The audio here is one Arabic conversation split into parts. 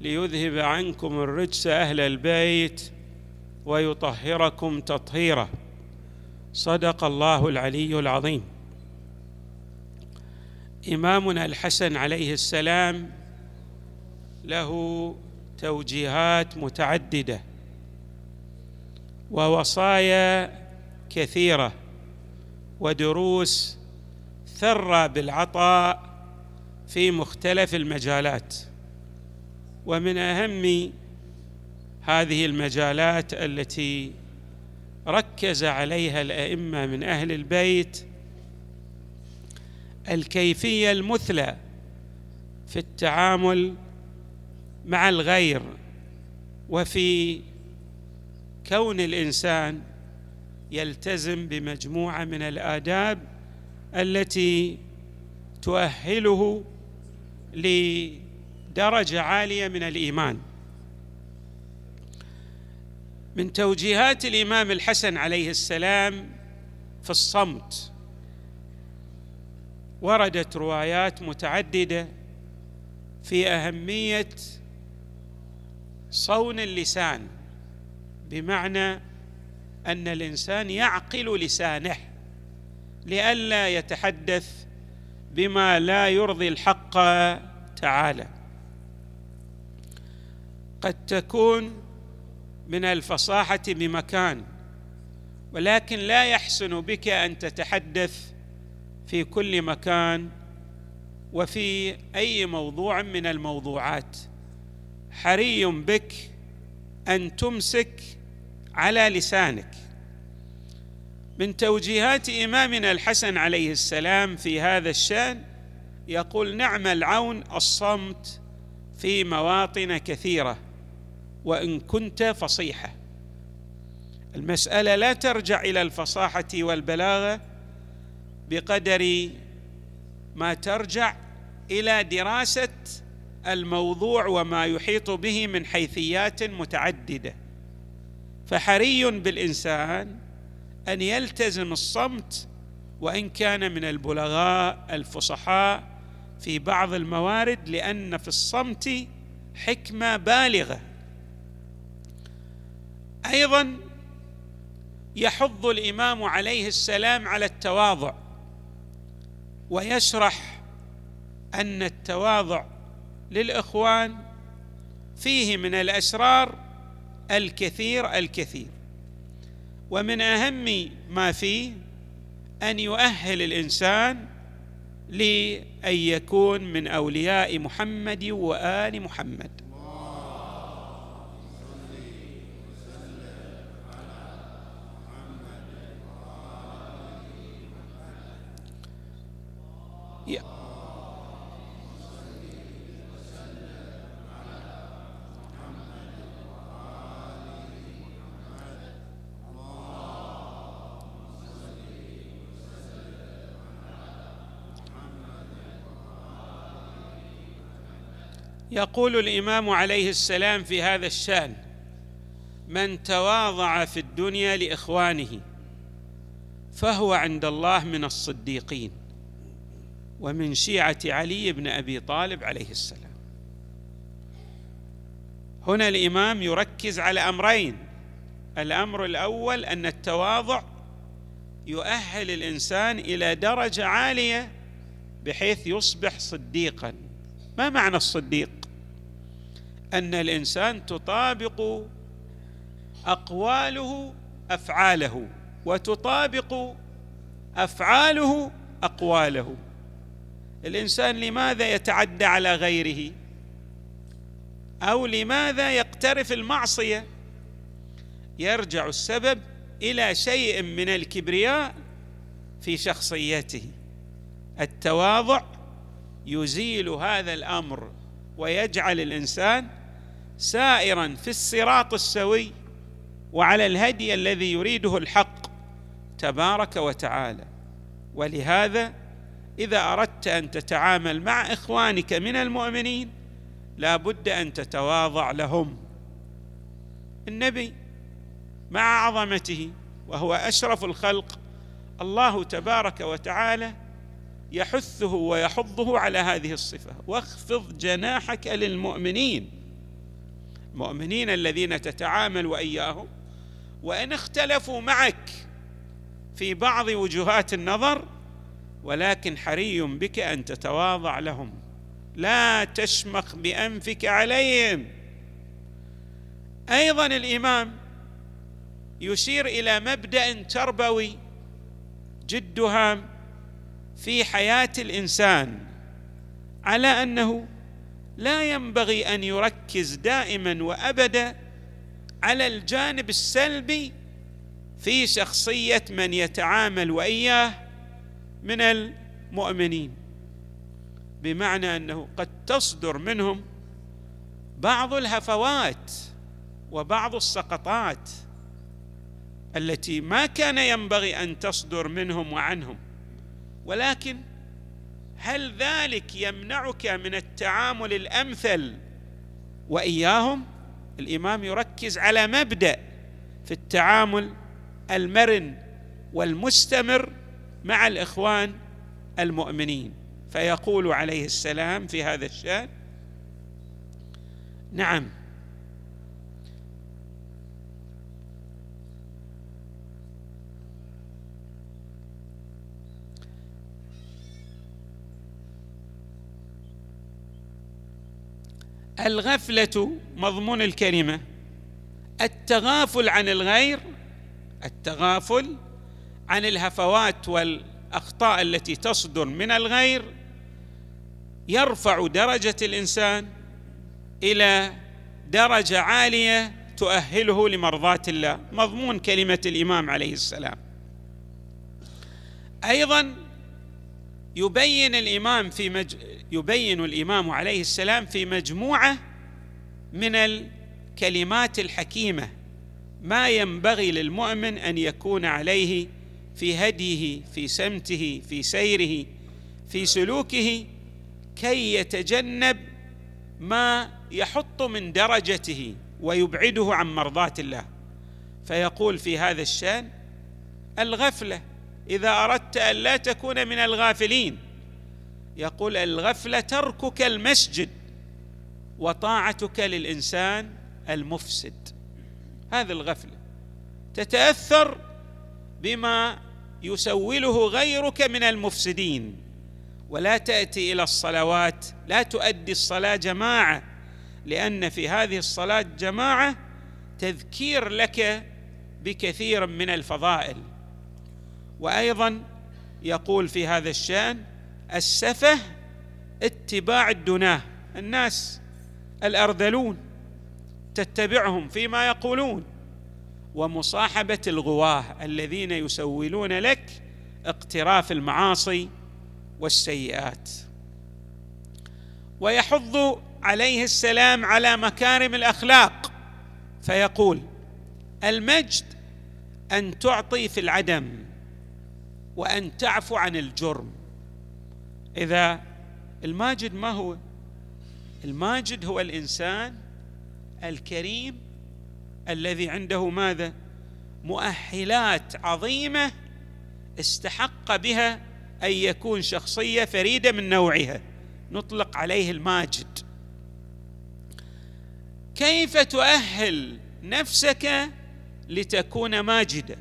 ليذهب عنكم الرجس أهل البيت ويطهركم تطهيرا. صدق الله العلي العظيم. إمامنا الحسن عليه السلام له توجيهات متعددة ووصايا كثيرة ودروس ثرى بالعطاء في مختلف المجالات. ومن أهم هذه المجالات التي ركز عليها الأئمة من أهل البيت الكيفية المثلى في التعامل مع الغير وفي كون الإنسان يلتزم بمجموعة من الآداب التي تؤهله لدرجه عالية من الإيمان. من توجيهات الإمام الحسن عليه السلام في الصمت. وردت روايات متعددة في أهمية صون اللسان بمعنى أن الإنسان يعقل لسانه لئلا يتحدث بما لا يرضي الحق تعالى. قد تكون من الفصاحة بمكان ولكن لا يحسن بك أن تتحدث في كل مكان وفي أي موضوع من الموضوعات. حري بك أن تمسك على لسانك. من توجيهات إمامنا الحسن عليه السلام في هذا الشأن يقول نعم العون الصمت في مواطن كثيرة وإن كنت فصيحة. المسألة لا ترجع إلى الفصاحة والبلاغة بقدر ما ترجع إلى دراسة الموضوع وما يحيط به من حيثيات متعددة. فحري بالإنسان أن يلتزم الصمت وإن كان من البلغاء الفصحاء في بعض الموارد لأن في الصمت حكمة بالغة. أيضا يحض الإمام عليه السلام على التواضع ويشرح أن التواضع للإخوان فيه من الاسرار الكثير الكثير ومن أهم ما فيه أن يؤهل الإنسان لأن يكون من أولياء محمد وآل محمد. يقول الإمام عليه السلام في هذا الشأن من تواضع في الدنيا لإخوانه فهو عند الله من الصديقين. ومن شيعة علي بن أبي طالب عليه السلام. هنا الإمام يركز على أمرين. الأمر الأول أن التواضع يؤهل الإنسان إلى درجة عالية بحيث يصبح صديقا. ما معنى الصديق؟ أن الإنسان تطابق أقواله أفعاله وتطابق أفعاله أقواله. الإنسان لماذا يتعدى على غيره؟ أو لماذا يقترف المعصية؟ يرجع السبب إلى شيء من الكبرياء في شخصيته. التواضع يزيل هذا الأمر. ويجعل الإنسان سائرا في الصراط السوي وعلى الهدي الذي يريده الحق تبارك وتعالى. ولهذا إذا أردت أن تتعامل مع إخوانك من المؤمنين لا بد أن تتواضع لهم. النبي مع عظمته وهو أشرف الخلق الله تبارك وتعالى يحثه ويحضه على هذه الصفة. واخفض جناحك للمؤمنين. المؤمنين الذين تتعامل وإياهم وإن اختلفوا معك في بعض وجهات النظر ولكن حري بك أن تتواضع لهم. لا تشمخ بأنفك عليهم. أيضا الإمام يشير إلى مبدأ تربوي جد هام في حياة الإنسان على أنه لا ينبغي أن يركز دائما وابدا على الجانب السلبي في شخصية من يتعامل وإياه من المؤمنين. بمعنى أنه قد تصدر منهم بعض الهفوات وبعض السقطات التي ما كان ينبغي أن تصدر منهم وعنهم. ولكن هل ذلك يمنعك من التعامل الأمثل وإياهم؟ الإمام يركز على مبدأ في التعامل المرن والمستمر مع الإخوان المؤمنين. فيقول عليه السلام في هذا الشأن نعم الغفلة مضمون الكلمة. التغافل عن الغير التغافل عن الهفوات والأخطاء التي تصدر من الغير يرفع درجة الإنسان إلى درجة عالية تؤهله لمرضاة الله. مضمون كلمة الإمام عليه السلام. أيضا يبين الإمام في مج... يبين الإمام عليه السلام في مجموعة من الكلمات الحكيمة. ما ينبغي للمؤمن أن يكون عليه في هديه في سمته في سيره في سلوكه كي يتجنب ما يحط من درجته ويبعده عن مرضاة الله. فيقول في هذا الشأن الغفلة إذا أردت أن لا تكون من الغافلين. يقول الغفلة تركك المسجد وطاعتك للإنسان المفسد. هذه الغفلة تتأثر بما يسوله غيرك من المفسدين ولا تأتي إلى الصلوات لا تؤدي الصلاة جماعة لأن في هذه الصلاة جماعة تذكير لك بكثير من الفضائل. وأيضا يقول في هذا الشأن السفه اتباع الدناه. الناس الأرذلون تتبعهم فيما يقولون. ومصاحبة الغواه الذين يسولون لك اقتراف المعاصي والسيئات. ويحض عليه السلام على مكارم الأخلاق. فيقول المجد أن تعطي في العدم. وأن تعفو عن الجرم. إذا الماجد ما هو؟ الماجد هو الإنسان الكريم الذي عنده ماذا؟ مؤهلات عظيمة استحق بها أن يكون شخصية فريدة من نوعها. نطلق عليه الماجد. كيف تؤهل نفسك لتكون ماجدا؟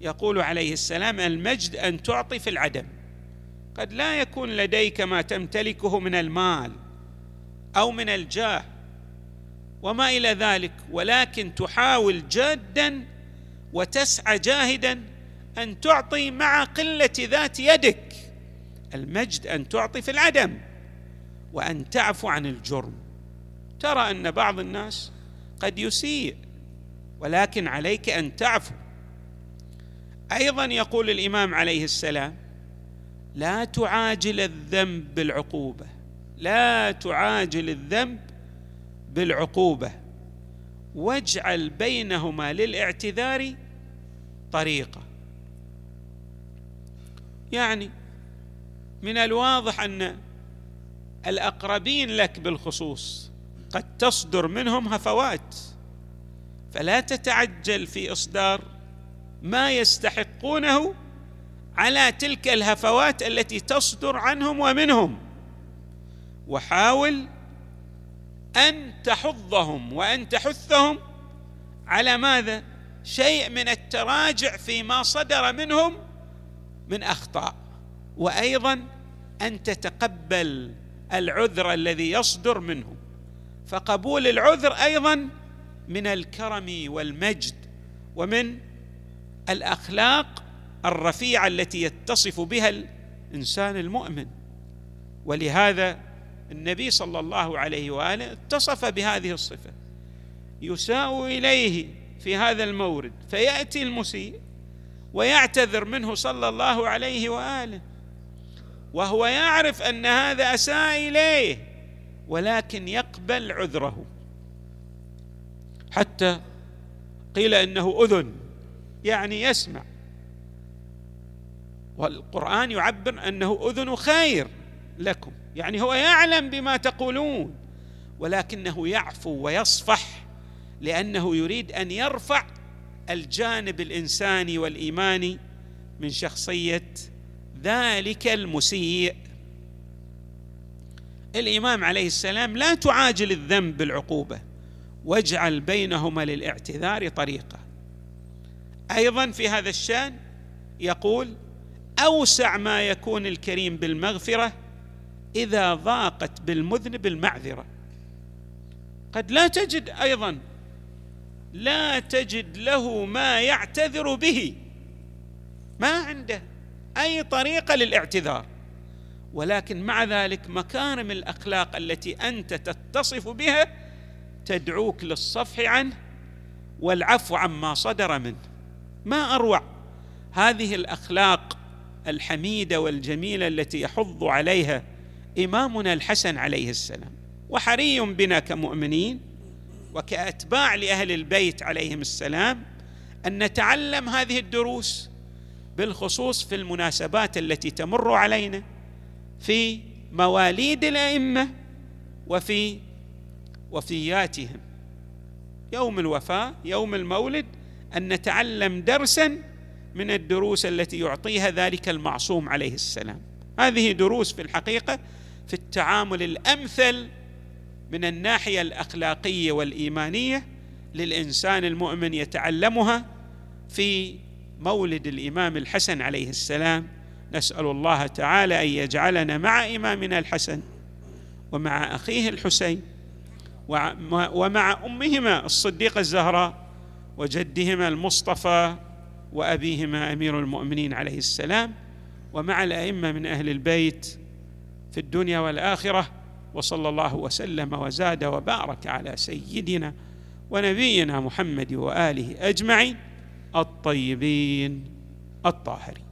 يقول عليه السلام المجد أن تعطي في العدم. قد لا يكون لديك ما تمتلكه من المال أو من الجاه وما إلى ذلك ولكن تحاول جادا وتسعى جاهدا أن تعطي مع قلة ذات يدك المجد أن تعطي في العدم وأن تعفو عن الجرم. ترى أن بعض الناس قد يسيء ولكن عليك أن تعفو. أيضا يقول الإمام عليه السلام لا تعاجل الذنب بالعقوبة لا تعاجل الذنب بالعقوبة. واجعل بينهما للاعتذار طريقه يعني من الواضح أن الأقربين لك بالخصوص قد تصدر منهم هفوات فلا تتعجل في إصدار ما يستحقونه على تلك الهفوات التي تصدر عنهم ومنهم. وحاول أن تحضهم وأن تحثهم على ماذا؟ شيء من التراجع فيما صدر منهم من أخطاء. وأيضا أن تتقبل العذر الذي يصدر منهم. فقبول العذر أيضا من الكرم والمجد ومن الأخلاق الرفيعة التي يتصف بها الإنسان المؤمن. ولهذا النبي صلى الله عليه وآله اتصف بهذه الصفة. يساء إليه في هذا المورد فيأتي المسيء ويعتذر منه صلى الله عليه وآله وهو يعرف أن هذا أساء إليه ولكن يقبل عذره. حتى قيل إنه أذن. يعني يسمع. والقرآن يعبر أنه أذن خير لكم. يعني هو يعلم بما تقولون ولكنه يعفو ويصفح لأنه يريد أن يرفع الجانب الإنساني والإيماني من شخصية ذلك المسيء. الإمام عليه السلام لا تعاجل الذنب بالعقوبة واجعل بينهما للإعتذار طريقة. أيضا في هذا الشأن يقول أوسع ما يكون الكريم بالمغفرة إذا ضاقت بالمذنب المعذره قد لا تجد أيضا لا تجد له ما يعتذر به. ما عنده أي طريقة للاعتذار. ولكن مع ذلك مكارم الأخلاق التي أنت تتصف بها تدعوك للصفح عنه والعفو عما صدر منه. ما أروع. هذه الأخلاق الحميدة والجميلة التي يحض عليها إمامنا الحسن عليه السلام. وحري بنا كمؤمنين وكأتباع لأهل البيت عليهم السلام أن نتعلم هذه الدروس بالخصوص في المناسبات التي تمر علينا في مواليد الأئمة وفي وفياتهم. يوم الوفاه يوم المولد أن نتعلم درسا من الدروس التي يعطيها ذلك المعصوم عليه السلام. هذه دروس في الحقيقة في التعامل الأمثل من الناحية الأخلاقية والإيمانية للإنسان المؤمن يتعلمها في مولد الإمام الحسن عليه السلام. نسأل الله تعالى أن يجعلنا مع إمامنا الحسن ومع أخيه الحسين ومع أمهما الصديقة الزهراء وجدهما المصطفى وأبيهما أمير المؤمنين عليه السلام ومع الأئمة من أهل البيت في الدنيا والآخرة وصلى الله وسلم وزاد وبارك على سيدنا ونبينا محمد وآله أجمعين الطيبين الطاهرين.